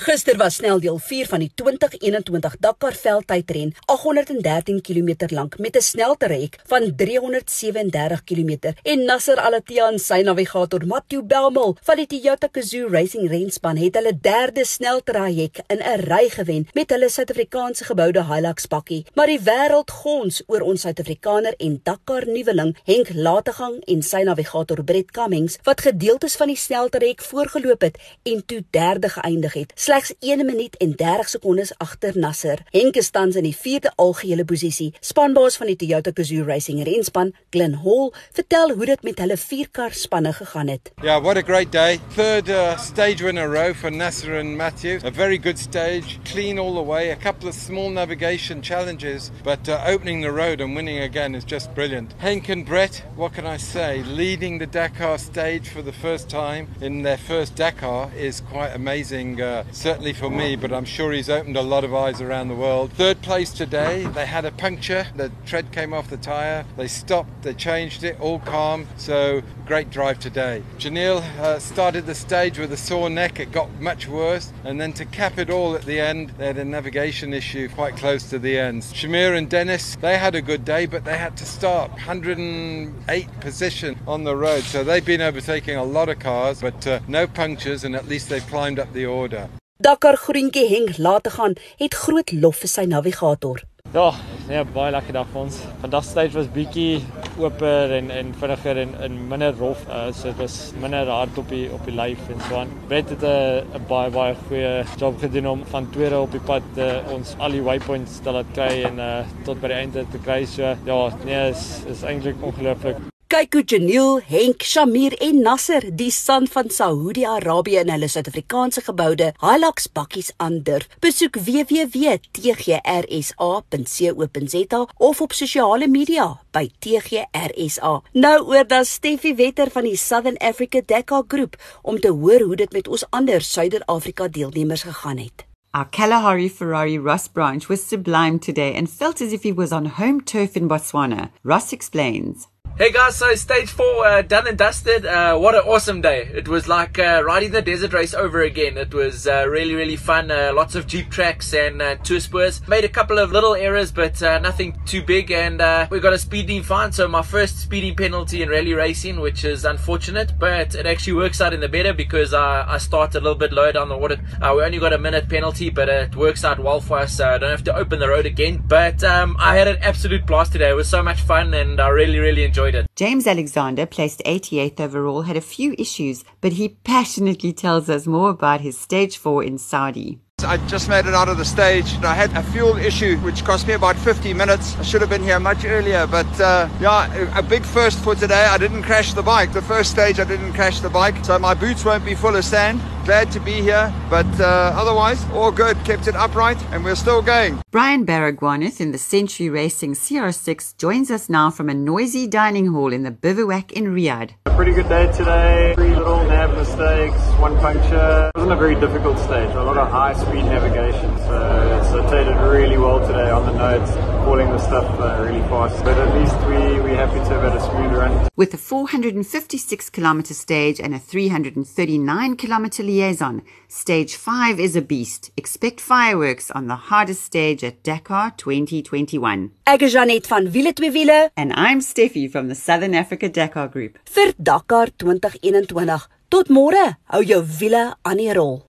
Gister was sneldeel 4 van die 2021 Dakar veldtydren 813 km lank met 'n sneltrek van 337 km en Nasser Al-Attiyah en sy navigator Matthew Belmel van die Toyota Gazoo Racing renspan het hulle derde sneltraject in 'n ry gewen met hulle Suid-Afrikaanse geboude Hilux bakkie. Maar die wêreld gons oor ons Suid-Afrikaner en Dakar nuweling Henk Lategang en sy navigator Brett Cummings wat gedeeltes van die sneltrek voorgeloop het en toe derde geëindig het slegs 1 minuut en 30 sekondes agter Nasser. Henk staan in die 4de algehele posisie. Spanbaas van die Toyota Gazoo Racing renspan, Glenn Hall, vertel hoe dit met hulle vierkar spanne gegaan het. Yeah, what a great day. Third uh, stage in a row for Nasser and Matthew. A very good stage, clean all the way. A couple of small navigation challenges, but uh, opening the road and winning again is just brilliant. Henk and Brett, what can I say? Leading the Dakar stage for the first time in their first Dakar is quite amazing. Uh, certainly for me, but I'm sure he's opened a lot of eyes around the world. Third place today, they had a puncture, the tread came off the tyre, they stopped, they changed it, all calm, so great drive today. Giniel uh, started the stage with a sore neck, it got much worse, and then to cap it all at the end, they had a navigation issue quite close to the end. Shameer and Dennis, they had a good day, but they had to stop 108 position on the road, so they've been overtaking a lot of cars, but uh, no punctures, and at least they've climbed up the order. Dakar Groentjie Henk laat te gaan het groot lof vir sy navigator. Ja, nee, baie lekker dag vir ons. Vandag stage was bietjie oper en en vinniger en in minder rof. Uh, so dit was minder hard op die op die lyf en so aan. Brett het 'n baie baie goeie job gedoen om van tweede op die pad uh, ons al die waypoints te laat kry en uh, tot by die einde te kry. So ja, nee, is is eintlik ongelooflik. Kyk hoe Janiel, Henk, Shamir en Nasser die san van Saudi-Arabië in hulle Suid-Afrikaanse geboude Hilux bakkies aandurf. Besoek www.tgrsa.co.za of op sosiale media by TGRSA. Nou oor dan Steffie Wetter van die Southern Africa Dakar Groep om te hoor hoe dit met ons ander Suider-Afrika deelnemers gegaan het. Our Kalahari Ferrari Ross branch was sublime today and felt as if he was on home turf in Botswana. Ross explains. Hey guys, so stage four uh, done and dusted. Uh, what an awesome day! It was like uh, riding the desert race over again. It was uh, really, really fun. Uh, lots of jeep tracks and uh, tour spurs. Made a couple of little errors, but nothing too big. And we got a speeding fine. So my first speeding penalty in rally racing, which is unfortunate, but it actually works out in the better because I, I started a little bit lower down the water. we only got a minute penalty, but it works out well for us. I don't have to open the road again. But um, I had an absolute blast today. It was so much fun, and I really, really enjoyed enjoyed it. James Alexander, placed 88th overall, had a few issues, but he passionately tells us more about his stage four in Saudi. I just made it out of the stage. I had a fuel issue which cost me about 50 minutes. I should have been here much earlier, but uh, yeah, a big first for today. I didn't crash the bike. The first stage I didn't crash the bike, so my boots won't be full of sand. Glad to be here, but uh, otherwise all good. Kept it upright, and we're still going. Brian Baragwanath in the Century Racing CR6 joins us now from a noisy dining hall in the bivouac in Riyadh. A pretty good day today. Three little nav mistakes, one puncture. It wasn't a very difficult stage. A lot of high speed navigation, so it's rotated really well today on the notes, calling the stuff uh, really fast. But at least we we have had a smooth run. With a 456 kilometer stage and a 339 kilometer liaison, stage 5 is a beast. Expect fireworks on the hardest stage at Dakar 2021. Ek is Janet van Wiele twee wiele and I'm Steffi from the Southern Africa Dakar Group. Vir Dakar 2021. Tot môre. Hou jou wiele aan die rol.